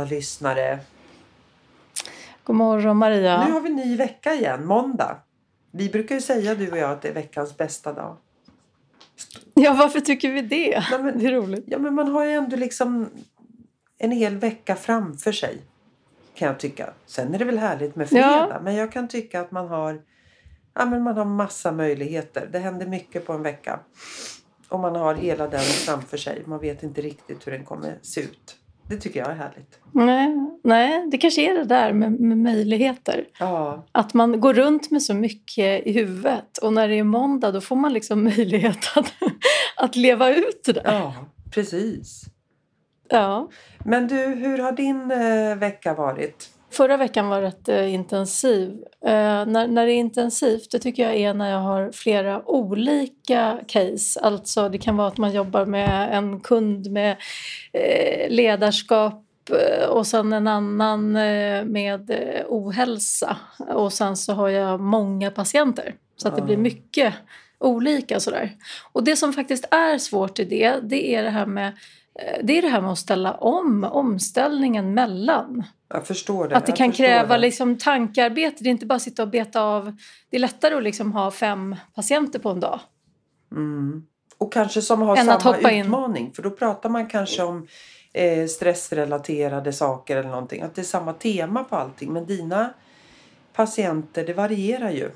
Alla lyssnare. God morgon Maria. Nu har vi ny vecka igen, måndag. Vi brukar ju säga du och jag att det är veckans bästa dag. Ja, varför tycker vi det? Nej, men, det är roligt. Ja, men man har ju ändå liksom en hel vecka framför sig. Kan jag tycka. Sen är det väl härligt med fredag. Ja. Men jag kan tycka att man har, ja, men man har massa möjligheter. Det händer mycket på en vecka. Och man har hela den framför sig. Man vet inte riktigt hur den kommer se ut. Det tycker jag är härligt. Nej, nej, det kanske är det där med, med möjligheter. Ja, Att man går runt med så mycket i huvudet och när det är måndag då får man liksom möjlighet att, att leva ut det där. ja precis. Ja. Men du, hur har din eh, vecka varit? Förra veckan var rätt eh, intensiv. Eh, när, när det är intensivt det tycker jag är när jag har flera olika case. Alltså det kan vara att man jobbar med en kund med eh, ledarskap och sen en annan med ohälsa. Och sen så har jag många patienter. Så att det Ah. blir mycket olika sådär. Och det som faktiskt är svårt i det, det är det här med det är det här med att ställa om, omställningen mellan. Jag förstår det. Att det kan kräva det. liksom tankearbete. Det är inte bara att sitta och beta av. Det är lättare att liksom ha fem patienter på en dag. Mm. Och kanske som har Än samma hoppa in. utmaning. För då pratar man kanske om eh, stressrelaterade saker eller någonting. Att det är samma tema på allting. Men dina patienter, det varierar ju.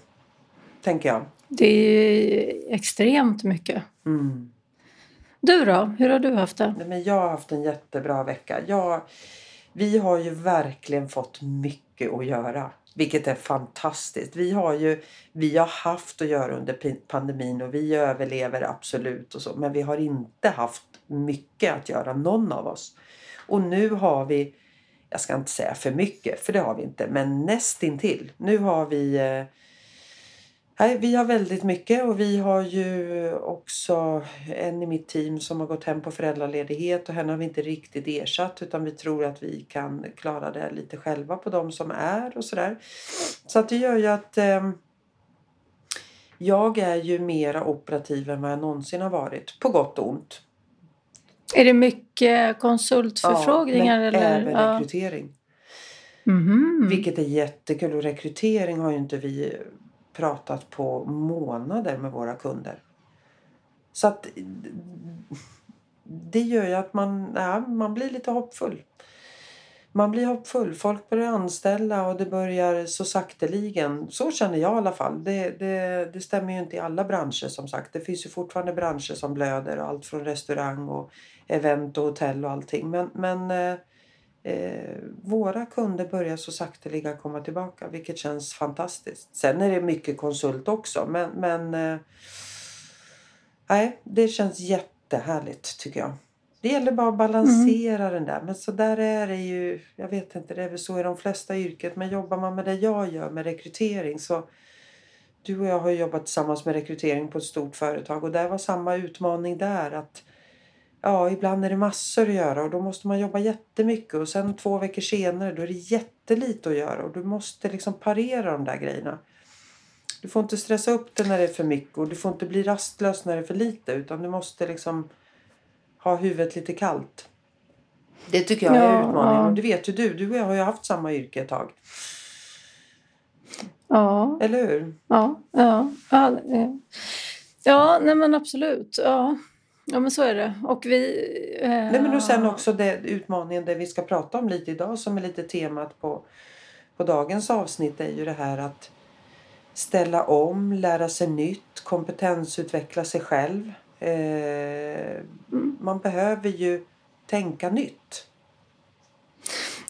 Tänker jag. Det är extremt mycket. Mm. Du då? Hur har du haft det? Nej, men jag har haft en jättebra vecka. Jag, vi har ju verkligen fått mycket att göra. Vilket är fantastiskt. Vi har ju vi har haft att göra under pandemin och vi överlever absolut och så. Men vi har inte haft mycket att göra någon av oss. Och nu har vi, jag ska inte säga för mycket för det har vi inte, men nästintill. Nu har vi eh, Nej, vi har väldigt mycket och vi har ju också en i mitt team som har gått hem på föräldraledighet och henne har vi inte riktigt ersatt utan vi tror att vi kan klara det lite själva på de som är och sådär. Så att det gör ju att eh, jag är ju mera operativ än vad jag någonsin har varit. På gott och ont. Är det mycket konsultförfrågningar? men eller? även Ja. rekrytering. Mhm. Vilket är jättekul och rekrytering har ju inte vi pratat på månader med våra kunder. Så att det gör ju att man, ja, man blir lite hoppfull. Man blir hoppfull. Folk börjar anställa och det börjar så sakteligen. Så känner jag i alla fall. Det, det, det stämmer ju inte i alla branscher som sagt. Det finns ju fortfarande branscher som blöder. Allt från restaurang och event och hotell och allting. Men, men eh, eh, våra kunder börjar så sakteliga komma tillbaka. Vilket känns fantastiskt. Sen är det mycket konsult också. Men, men eh, nej, det känns jättehärligt tycker jag. Det gäller bara att balansera den där. Men så där är det ju. Jag vet inte, det är väl så i de flesta yrket. Men jobbar man med det jag gör med rekrytering så. Du och jag har jobbat tillsammans med rekrytering på ett stort företag och där var samma utmaning där. att Ja, ibland är det massor att göra och då måste man jobba jättemycket och sen två veckor senare då är det jättelite att göra och du måste liksom parera de där grejerna. Du får inte stressa upp det när det är för mycket och du får inte bli rastlös när det är för lite utan du måste liksom ha huvudet lite kallt. Det tycker jag är Ja, utmaningen ja. och det vet ju du. Du och jag har ju haft samma yrke ett tag. Ja, Eller hur? ja, ja. Ja, ja nej men absolut. Ja. Ja, men så är det. Och vi... Eh, Nej, men och sen också det, utmaningen det vi ska prata om lite idag som är lite temat på, på dagens avsnitt är ju det här att ställa om, lära sig nytt, kompetensutveckla sig själv. Eh, man behöver ju tänka nytt.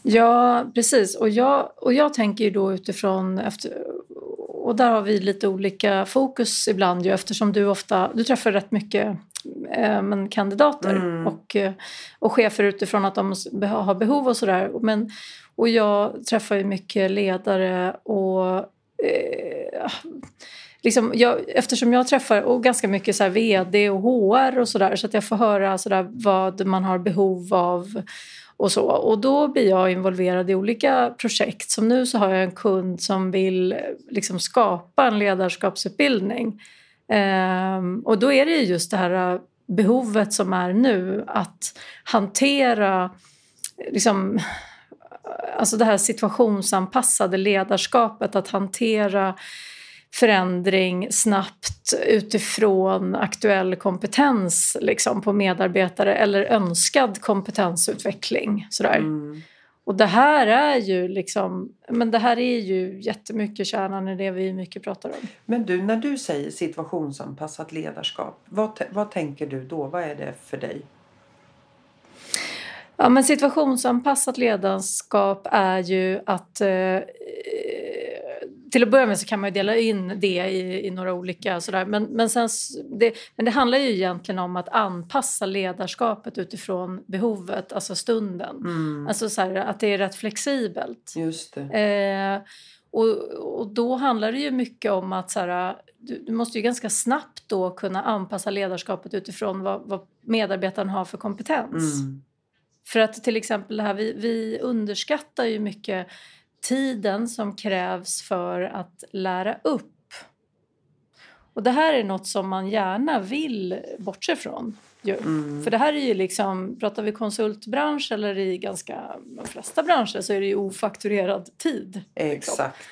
Ja, precis. Och jag, och jag tänker ju då utifrån... Efter, och där har vi lite olika fokus ibland ju eftersom du ofta... Du träffar rätt mycket eh, men kandidater Mm. och, eh, och chefer utifrån att de har behov och sådär. Men, och jag träffar ju mycket ledare och... Eh, liksom jag, eftersom jag träffar och ganska mycket så vd och HR och sådär så att jag får höra så där vad man har behov av och så. Och då blir jag involverad i olika projekt. Som nu så har jag en kund som vill eh, liksom skapa en ledarskapsutbildning. Ehm, och då är det ju just det här behovet som är nu att hantera liksom, alltså det här situationsanpassade ledarskapet, att hantera förändring snabbt utifrån aktuell kompetens liksom, på medarbetare eller önskad kompetensutveckling. Sådär. Mm. Och det här är ju liksom, men det här är ju jättemycket kärnan i det vi mycket pratar om. Men du, när du säger situationsanpassat ledarskap, vad, vad tänker du då? Vad är det för dig? Ja, men situationsanpassat ledarskap är ju att eh, till att börja med så kan man dela in det i, i några olika sådär. Men, men, sen, det, men det handlar ju egentligen om att anpassa ledarskapet utifrån behovet, alltså stunden. Mm. Alltså så här, att det är rätt flexibelt. Just det. Eh, och, och då handlar det ju mycket om att så här, du, du, måste ju ganska snabbt då kunna anpassa ledarskapet utifrån vad, vad medarbetaren har för kompetens. Mm. För att till exempel det här, vi, vi underskattar ju mycket tiden som krävs för att lära upp. Och det här är något som man gärna vill bortse från. Mm. För det här är ju liksom, pratar vi konsultbransch eller i ganska de flesta branscher så är det ju ofakturerad tid. Liksom. Exakt.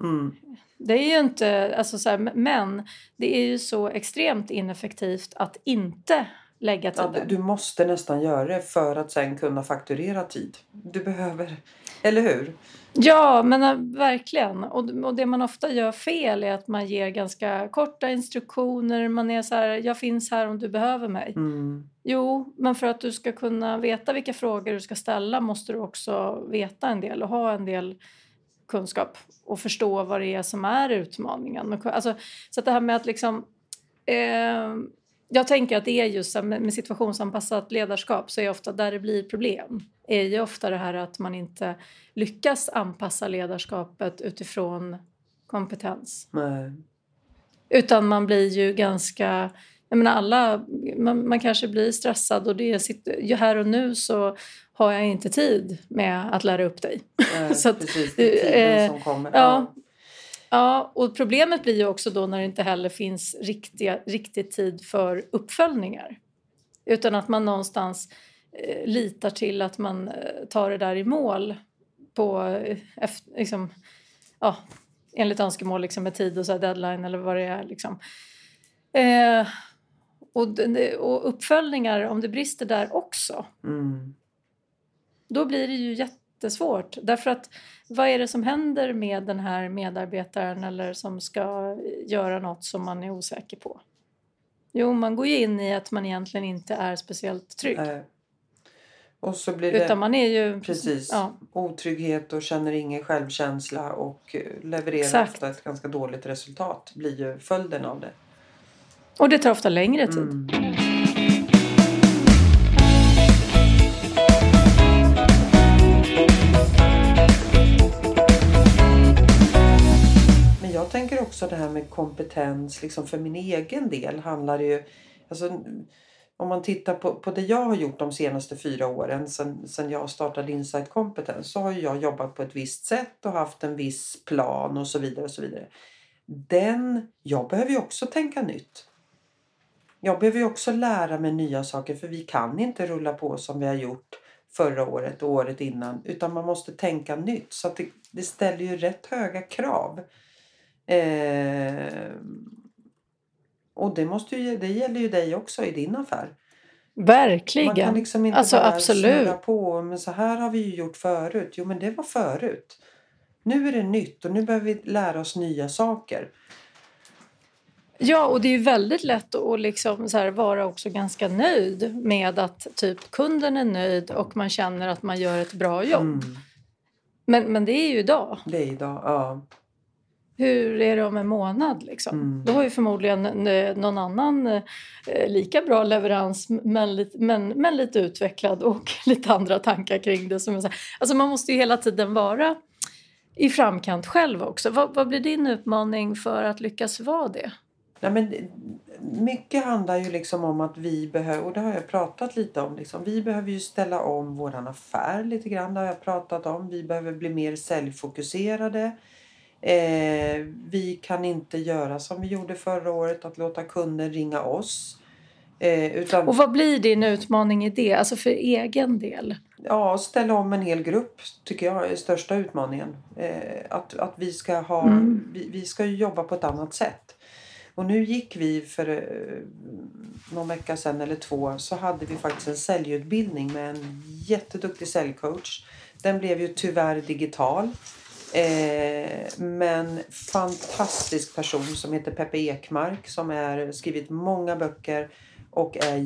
Mm. Det är ju inte, alltså så här, men det är ju så extremt ineffektivt att inte lägga tiden. Ja, du måste nästan göra det för att sen kunna fakturera tid. Du behöver, eller hur? Ja, men äh, verkligen. Och, och det man ofta gör fel är att man ger ganska korta instruktioner. Man är så här, jag finns här om du behöver mig. Mm. Jo, men för att du ska kunna veta vilka frågor du ska ställa måste du också veta en del och ha en del kunskap och förstå vad det är som är utmaningen. Alltså, så det här med att liksom eh, jag tänker att det är just med situationsanpassat ledarskap så är ofta där det blir problem är ju ofta det här att man inte lyckas anpassa ledarskapet utifrån kompetens. Nej. Utan man blir ju ganska... Jag menar alla, man, man kanske blir stressad och det är, här och nu så har jag inte tid med att lära upp dig. Nej, så att, precis, det är tiden eh, som kommer. Ja, Ja, och problemet blir ju också då när det inte heller finns riktiga, riktig tid för uppföljningar. Utan att man någonstans eh, litar till att man eh, tar det där i mål på, eh, liksom, ja, enligt önskemål liksom med tid och så deadline eller vad det är. Liksom. Eh, och, och uppföljningar, om det brister där också, mm. då blir det ju jättesvårt. Därför att vad är det som händer med den här medarbetaren eller som ska göra något som man är osäker på? Jo, man går ju in i att man egentligen inte är speciellt trygg. Äh. Och så blir det Utan man är ju, precis, ja. otrygghet och känner ingen självkänsla och levererar Exakt. ofta ett ganska dåligt resultat blir ju följden av det. Och det tar ofta längre tid. Mm. Jag tänker också det här med kompetens, liksom för min egen del handlar det ju... Alltså, om man tittar på, på det jag har gjort de senaste fyra åren sen, sen jag startade Insight Competence, så har jag jobbat på ett visst sätt och haft en viss plan och så vidare. och så vidare. Den, jag behöver ju också tänka nytt. Jag behöver ju också lära mig nya saker för vi kan inte rulla på som vi har gjort förra året och året innan utan man måste tänka nytt så att det, det ställer ju rätt höga krav. Eh, och det, måste ju, det gäller ju dig också i din affär. Verkligen. Man kan liksom inte alltså, bara absolut. på men så här har vi ju gjort förut. Jo men det var förut. Nu är det nytt och nu behöver vi lära oss nya saker. Ja, och det är ju väldigt lätt att liksom så vara också ganska nöjd med att typ kunden är nöjd och man känner att man gör ett bra jobb. Mm. Men, men det är ju idag. Det är idag, ja hur är det om en månad? Liksom? Mm. Då har ju förmodligen någon annan eh, lika bra leverans men lite, men, men lite utvecklad och lite andra tankar kring det. Som jag. Alltså man måste ju hela tiden vara i framkant själv också. Vad, vad blir din utmaning för att lyckas vara det? Ja, men mycket handlar ju liksom om att vi behöver, och det har jag pratat lite om, liksom, vi behöver ju ställa om våran affär lite grann, det har jag pratat om. Vi behöver bli mer säljfokuserade. Eh, vi kan inte göra som vi gjorde förra året, att låta kunden ringa oss. Eh, utan, Och vad blir din utmaning i det? Alltså för egen del? Ja, ställa om en hel grupp tycker jag är största utmaningen. Eh, att, att vi ska ha, Mm. vi, vi ska jobba på ett annat sätt. Och nu gick vi för eh, någon vecka sedan eller två så hade vi faktiskt en säljutbildning med en jätteduktig säljcoach. Den blev ju tyvärr digital. Eh, men fantastisk person som heter Peppe Ekmark som har skrivit många böcker och är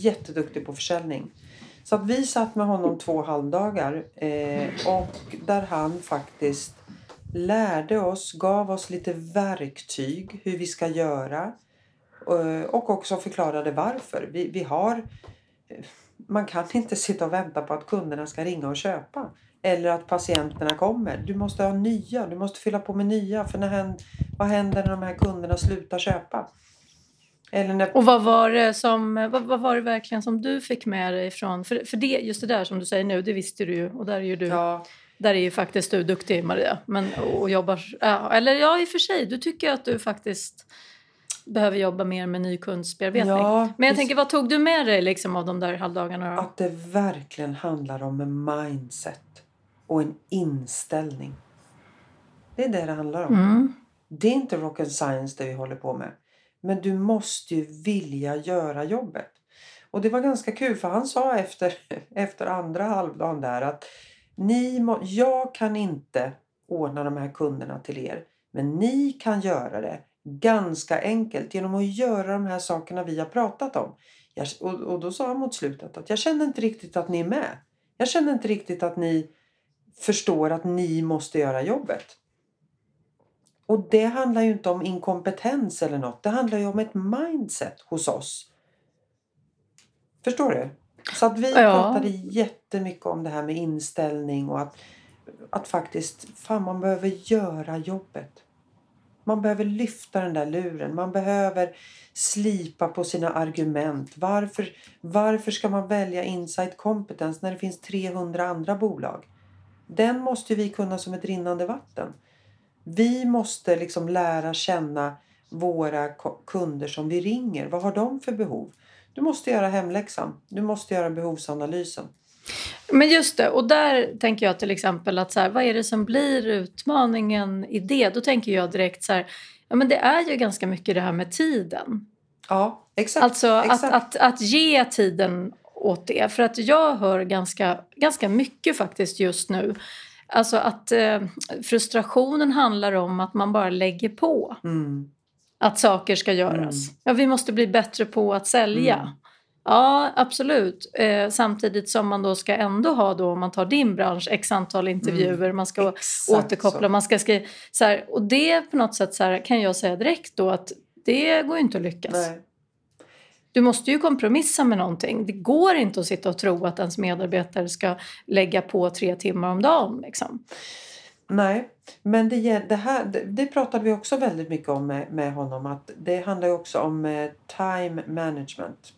jätteduktig på försäljning. Så att vi satt med honom två halvdagar eh, och där han faktiskt lärde oss, gav oss lite verktyg hur vi ska göra eh, och också förklarade varför. Vi, vi har, eh, man kan inte sitta och vänta på att kunderna ska ringa och köpa eller att patienterna kommer. Du måste ha nya, du måste fylla på med nya för när, vad händer när de här kunderna slutar köpa? Eller när Och vad var det, som, vad, vad var det verkligen som du fick med dig från... För, för det, just det där som du säger nu, det visste du ju. Och där är ju du, Ja, där är ju faktiskt du duktig Maria. Men, och jobbar, ja, eller ja, i och för sig, du tycker att du faktiskt behöver jobba mer med ny kundsbearbetning. Ja, Men jag tänker, vad tog du med dig liksom av de där halvdagarna? Då? Att det verkligen handlar om en mindset och en inställning. Det är det det handlar om. Mm. Det är inte rock and science det vi håller på med. Men du måste ju vilja göra jobbet. Och det var ganska kul för han sa efter, efter andra halvdagen där att ni må, jag kan inte ordna de här kunderna till er. Men ni kan göra det ganska enkelt genom att göra de här sakerna vi har pratat om. Jag, och, och då sa han mot slutet att jag känner inte riktigt att ni är med. Jag känner inte riktigt att ni förstår att ni måste göra jobbet. Och det handlar ju inte om inkompetens eller något. Det handlar ju om ett mindset hos oss. Förstår du? Så att vi Ja. pratade jättemycket om det här med inställning och att, att faktiskt, fan man behöver göra jobbet. Man behöver lyfta den där luren. Man behöver slipa på sina argument. Varför, varför ska man välja Insight Competence när det finns 300 andra bolag? Den måste vi kunna som ett rinnande vatten. Vi måste liksom lära känna våra kunder som vi ringer. Vad har de för behov? Du måste göra hemläxan. Du måste göra behovsanalysen. Men just det, och där tänker jag till exempel att så här, vad är det som blir utmaningen i det? Då tänker jag direkt så här, ja men det är ju ganska mycket det här med tiden. Ja, exakt. Alltså exakt. att, att, att ge tiden åt det. För att jag hör ganska, ganska mycket faktiskt just nu. Alltså att eh, frustrationen handlar om att man bara lägger på Mm. att saker ska göras. Mm. Ja, vi måste bli bättre på att sälja. Mm. Ja, absolut. Eh, samtidigt som man då ska ändå ha, då, om man tar din bransch, x antal intervjuer, man ska Mm. Återkoppla, så. man ska skriva... Så här, och det på något sätt så här, kan jag säga direkt då att det går ju inte att lyckas. Nej. Du måste ju kompromissa med någonting. Det går inte att sitta och tro att ens medarbetare ska lägga på tre timmar om dagen. Liksom. Nej, men det, det, här, det, det pratade vi också väldigt mycket om med, med honom. Att det handlar ju också om eh, time management.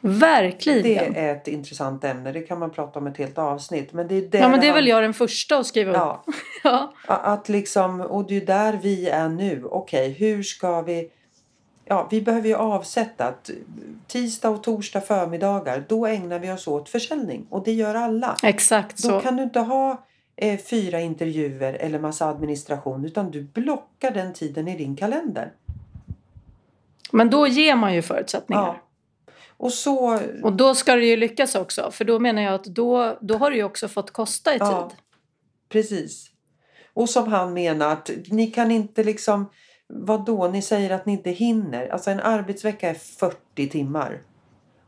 Verkligen. Det är ett intressant ämne. Det kan man prata om ett helt avsnitt. Men det är, ja, men det är väl jag den första att skriva upp. Ja, Ja. att liksom, och det är där vi är nu. Okej, hur ska vi... Ja, vi behöver ju avsätta att tisdag och torsdag förmiddagar, då ägnar vi oss åt försäljning. Och det gör alla. Exakt Då så. kan du inte ha eh, fyra intervjuer eller massa administration utan du blockar den tiden i din kalender. Men då ger man ju förutsättningar. Ja. Och så... Och då ska det ju lyckas också. För då menar jag att då, då har det ju också fått kosta i tid. Ja. Precis. Och som han menar att ni kan inte liksom... Vad då? Ni säger att ni inte hinner. Alltså en arbetsvecka är 40 timmar.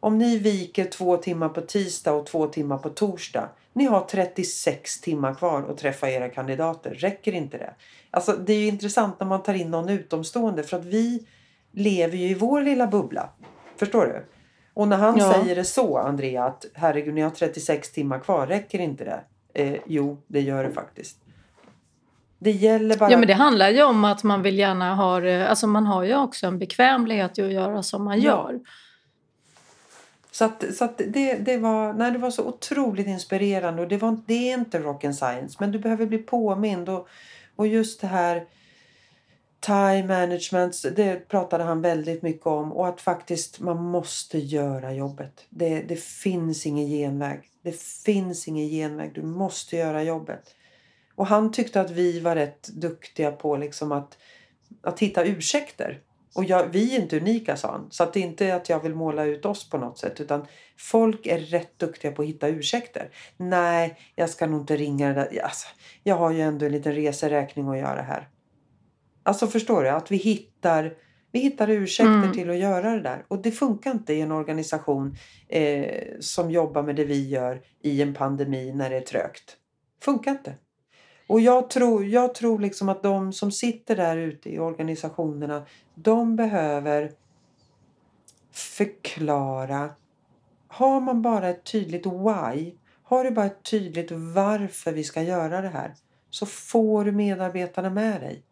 Om ni viker två timmar på tisdag och två timmar på torsdag. Ni har 36 timmar kvar att träffa era kandidater. Räcker inte det? Alltså det är ju intressant när man tar in någon utomstående. För att vi lever ju i vår lilla bubbla. Förstår du? Och när han Ja. säger det så, Andrea, att herregud, ni har 36 timmar kvar. Räcker inte det? Eh, jo, det gör det faktiskt. Det gäller bara... Ja men det handlar ju om att man vill gärna ha alltså man har ju också en bekvämlighet i att göra som man Ja. gör. Så, att, så att det, det, var, nej, det var så otroligt inspirerande. Och det, var, det är inte rock and science, men du behöver bli påmind. Och, och just det här... Time management, det pratade han väldigt mycket om. Och att faktiskt man måste göra jobbet. Det, det finns ingen genväg. Det finns ingen genväg. Du måste göra jobbet. Och han tyckte att vi var rätt duktiga på liksom att, att hitta ursäkter. Och jag, vi är inte unika sa han. Så att det är inte att jag vill måla ut oss på något sätt. Utan folk är rätt duktiga på att hitta ursäkter. Nej, jag ska nog inte ringa det där. Alltså, jag har ju ändå en liten reseräkning att göra här. Alltså förstår du? Att vi hittar, vi hittar ursäkter mm. till att göra det där. Och det funkar inte i en organisation eh, som jobbar med det vi gör i en pandemi när det är trögt. Funkar inte. Och jag tror, jag tror liksom att de som sitter där ute i organisationerna, de behöver förklara. Har man bara ett tydligt why, har du bara ett tydligt varför vi ska göra det här, så får du medarbetarna med dig.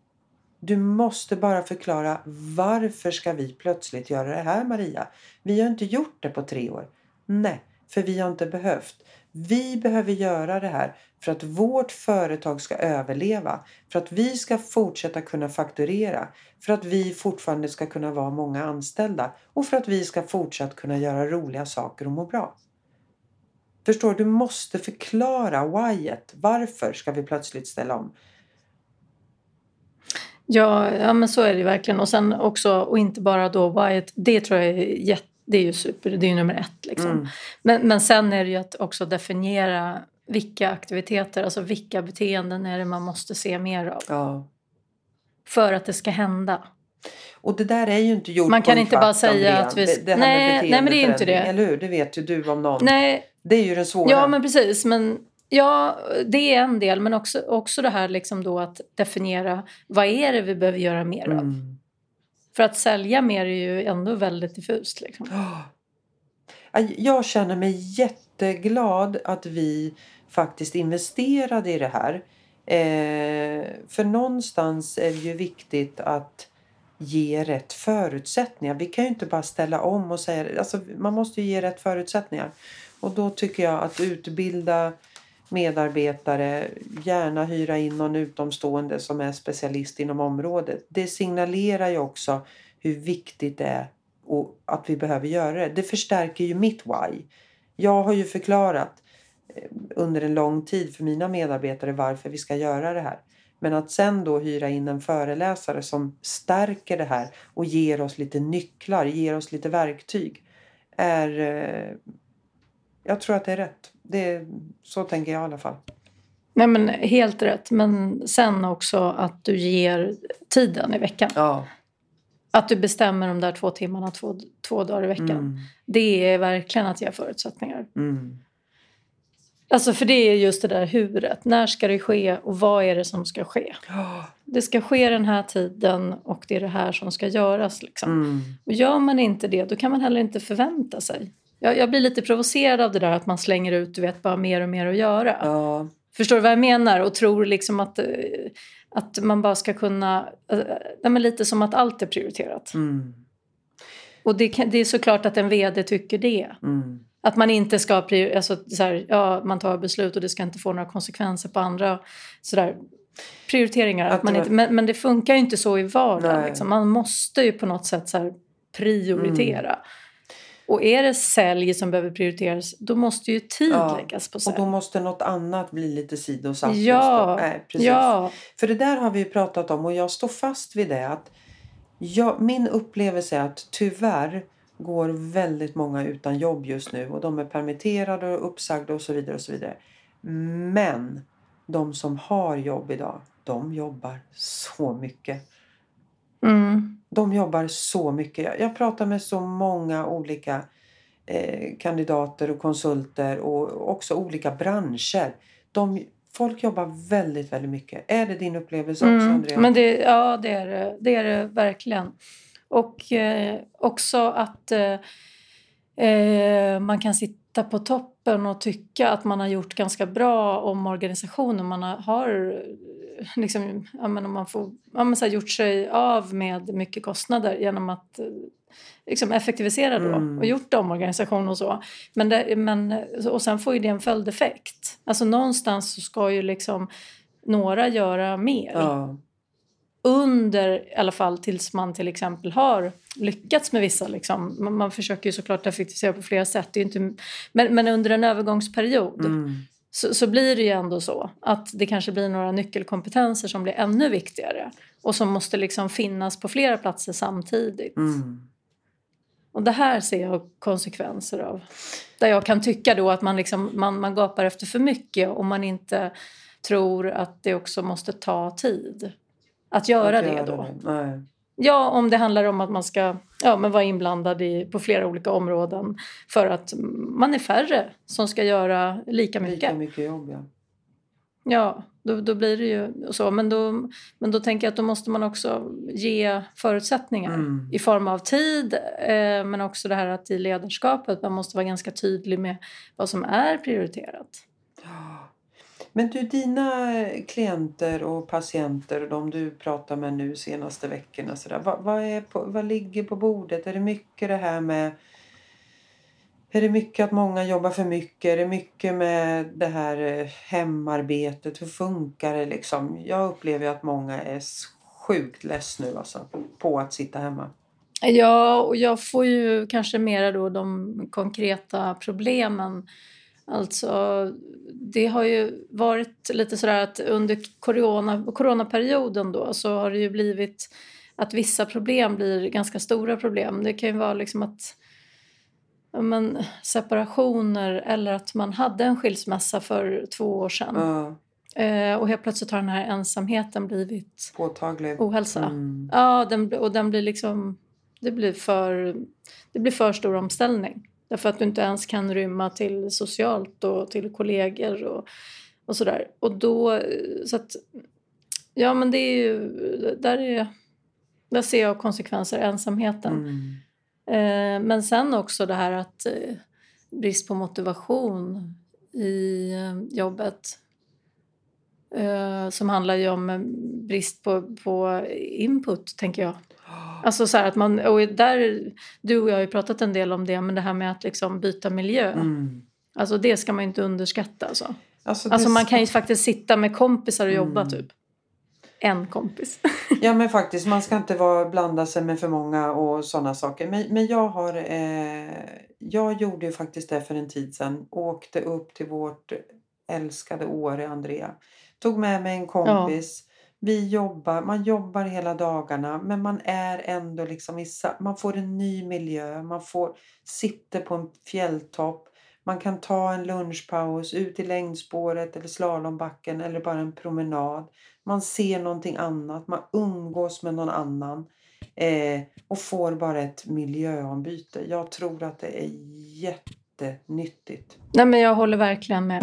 Du måste bara förklara varför ska vi plötsligt göra det här Maria? Vi har inte gjort det på tre år. Nej, för vi har inte behövt. Vi behöver göra det här för att vårt företag ska överleva. För att vi ska fortsätta kunna fakturera. För att vi fortfarande ska kunna vara många anställda. Och för att vi ska fortsatt kunna göra roliga saker och må bra. Förstår du? Du måste förklara whyet. Varför ska vi plötsligt ställa om? Ja, ja men så är det verkligen. Och sen också, och inte bara då whyet. Det tror jag är jätte det är ju super, det är nummer ett. Liksom. Mm. Men, men sen är det ju att också definiera vilka aktiviteter, alltså vilka beteenden är det man måste se mer av. Ja. För att det ska hända. Och det där är ju inte gjort Man kan inte bara säga att vi... Det, det nej, nej, men det är inte det. Eller hur? Det vet ju du om någon. Nej. Det är ju den svåra. Ja, men precis. Men Ja, det är en del. Men också, också det här liksom då att definiera vad är det vi behöver göra mer av. Mm. För att sälja mer är ju ändå väldigt diffust. Liksom. Jag känner mig jätteglad att vi faktiskt investerade i det här. Eh, för någonstans är det ju viktigt att ge rätt förutsättningar. Vi kan ju inte bara ställa om och säga... Alltså, man måste ju ge rätt förutsättningar. Och då tycker jag att utbilda medarbetare, gärna hyra in någon utomstående som är specialist inom området. Det signalerar ju också hur viktigt det är och att vi behöver göra det. Det förstärker ju mitt why. Jag har ju förklarat eh, under en lång tid för mina medarbetare varför vi ska göra det här. Men att sen då hyra in en föreläsare som stärker det här och ger oss lite nycklar, ger oss lite verktyg är eh, jag tror att det är rätt. Det, så tänker jag i alla fall. Nej, men helt rätt. Men sen också att du ger tiden i veckan. Ja. Att du bestämmer de där två timmarna två, två dagar i veckan. Mm. Det är verkligen att ge förutsättningar. Mm. Alltså för det är just det där huret. När ska det ske och vad är det som ska ske? Oh. Det ska ske den här tiden och det är det här som ska göras. Liksom. Mm. Och gör man inte det då kan man heller inte förvänta sig. Jag, jag blir lite provocerad av det där att man slänger ut du vet, bara mer och mer att göra. Ja. Förstår du vad jag menar? Och tror liksom att, eh, att man bara ska kunna... Men lite som att allt är prioriterat. Mm. Och det, det, är såklart att en vd tycker det. Mm. Att man inte ska... Alltså, så här, ja, man tar beslut och det ska inte få några konsekvenser på andra. Så där, prioriteringar. Att, att man inte, men, men det funkar ju inte så i vardagen. Liksom. Man måste ju på något sätt så här, prioritera. Mm. Och är det sälj som behöver prioriteras då måste ju tid ja, läggas på sälj. Och då måste något annat bli lite sidosatt. Ja, Nej, precis. ja. För det där har vi pratat om och jag står fast vid det. att jag, Min upplevelse är att tyvärr går väldigt många utan jobb just nu och de är permitterade och uppsagda och så vidare. och så vidare. Men de som har jobb idag, de jobbar så mycket. Mm. De jobbar så mycket. Jag pratar med så många olika eh, kandidater och konsulter och också olika branscher. De, folk jobbar väldigt, väldigt mycket. Är det din upplevelse också, mm, Andrea? Men det, ja, det är det. Det är det verkligen. Och eh, också att eh, eh man kan sitta på toppen och tycka att man har gjort ganska bra omorganisationer. Man har liksom, ja, men om man får ja, men så här, gjort sig av med mycket kostnader genom att liksom, effektivisera då mm. och gjort omorganisation och så. Men, det, men och sen får ju det en följdeffekt. Alltså någonstans så ska ju liksom några göra mer. Ja. Under, i alla fall tills man till exempel har lyckats med vissa. Liksom. Man, man försöker ju såklart effektivisera på flera sätt. Det är inte, men, men under en övergångsperiod Mm. så, så blir det ju ändå så att det kanske blir några nyckelkompetenser som blir ännu viktigare och som måste liksom finnas på flera platser samtidigt. Mm. Och det här ser jag konsekvenser av. Där jag kan tycka då att man, liksom, man, man gapar efter för mycket och man inte tror att det också måste ta tid att göra Att det göra då. det. Ja, om det handlar om att man ska ja, men vara inblandad i, på flera olika områden för att man är färre som ska göra lika mycket. Lika mycket jobb, ja. Ja, då, då blir det ju så. Men då, men då tänker jag att då måste man också ge förutsättningar Mm. i form av tid eh, men också det här att i ledarskapet man måste vara ganska tydlig med vad som är prioriterat. Men du, dina eh, klienter och patienter och de du pratar med nu senaste veckorna, så där, vad, vad, är på, vad ligger på bordet? Är det mycket det här med... Är det mycket att många jobbar för mycket? Är det mycket med det här eh, hemarbetet? Hur funkar det liksom? Jag upplever ju att många är sjukt less nu alltså, på att sitta hemma. Ja, och jag får ju kanske mera då de konkreta problemen. Alltså, det har ju varit lite sådär att under corona, coronaperioden då så har det ju blivit att vissa problem blir ganska stora problem. Det kan ju vara liksom att men, separationer eller att man hade en skilsmässa för två år sedan. Ja, Eh, och helt plötsligt har den här ensamheten blivit påtaglig. ohälsa. Mm. Ja, den, och den blir liksom... Det blir, för, det blir för stor omställning. Därför att du inte ens kan rymma till socialt och till kollegor och, och sådär. Och då... Så att, ja, men det är ju... Där, är, där ser jag konsekvenser, ensamheten. Mm. Eh, men sen också det här att eh, brist på motivation i eh, jobbet. Eh, som handlar ju om eh, brist på, på input, tänker jag. Alltså så att man, och där, du och jag har ju pratat en del om det, men det här med att liksom byta miljö. Mm. Alltså det ska man inte underskatta. Alltså. Alltså, Alltså man kan ju faktiskt sitta med kompisar och jobba Mm. typ. En kompis. Ja men faktiskt, man ska inte vara, blanda sig med för många och sådana saker. Men, men jag har, eh, jag gjorde ju faktiskt det för en tid sedan. Åkte upp till vårt älskade Åre, Andrea. Tog med mig en kompis. Vi jobbar, man jobbar hela dagarna men man är ändå liksom i, man får en ny miljö. Man får sitta på en fjälltopp. Man kan ta en lunchpaus ut i längdspåret eller slalombacken eller bara en promenad. Man ser någonting annat, man umgås med någon annan eh, och får bara ett miljöombyte. Jag tror att det är jättenyttigt. Nej men jag håller verkligen med.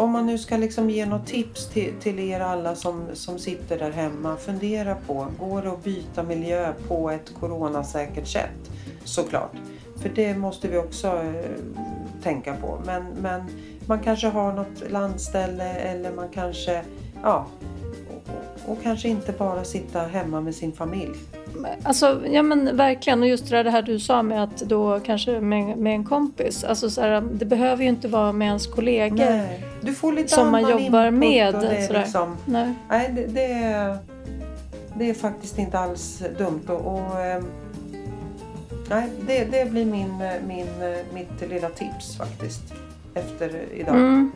Om man nu ska liksom ge något tips till, till er alla som, som sitter där hemma. Fundera på, går det att byta miljö på ett coronasäkert sätt? Såklart. För det måste vi också eh, tänka på. Men, men man kanske har något landställe eller man kanske, ja, och, och, och kanske inte bara sitta hemma med sin familj. Alltså, ja men verkligen. Och just det här du sa med att då kanske med, med en kompis. Alltså så här, det behöver ju inte vara med ens kollegor. Nej, du får lite Som man jobbar med, Det liksom, Nej. Nej, det, det, är, det är faktiskt inte alls dumt. Och, och, ehm, nej, det, det blir min, min, mitt lilla tips faktiskt. Efter idag. Mm.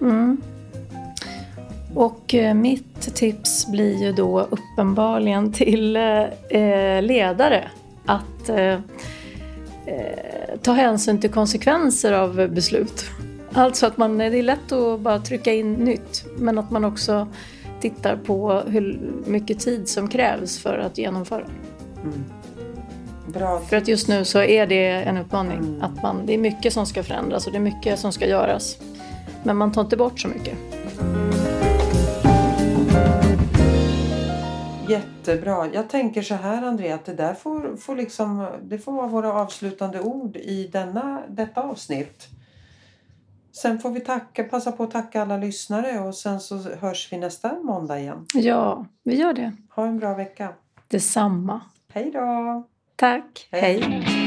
Mm. Och eh, mitt tips blir ju då uppenbarligen till eh, ledare att eh, eh, ta hänsyn till konsekvenser av beslut. Alltså att man, det är lätt att bara trycka in nytt men att man också tittar på hur mycket tid som krävs för att genomföra. Mm. Bra. För att just nu så är det en utmaning. Mm. Att man, det är mycket som ska förändras och det är mycket som ska göras. Men man tar inte bort så mycket. Jättebra. Jag tänker så här Andrea att det där får, får, liksom, det får vara våra avslutande ord i denna, detta avsnitt. Sen får vi tacka, passa på att tacka alla lyssnare och sen så hörs vi nästa måndag igen. Ja, vi gör det. Ha en bra vecka. Detsamma. Hej då! Tack. Hej. Hej.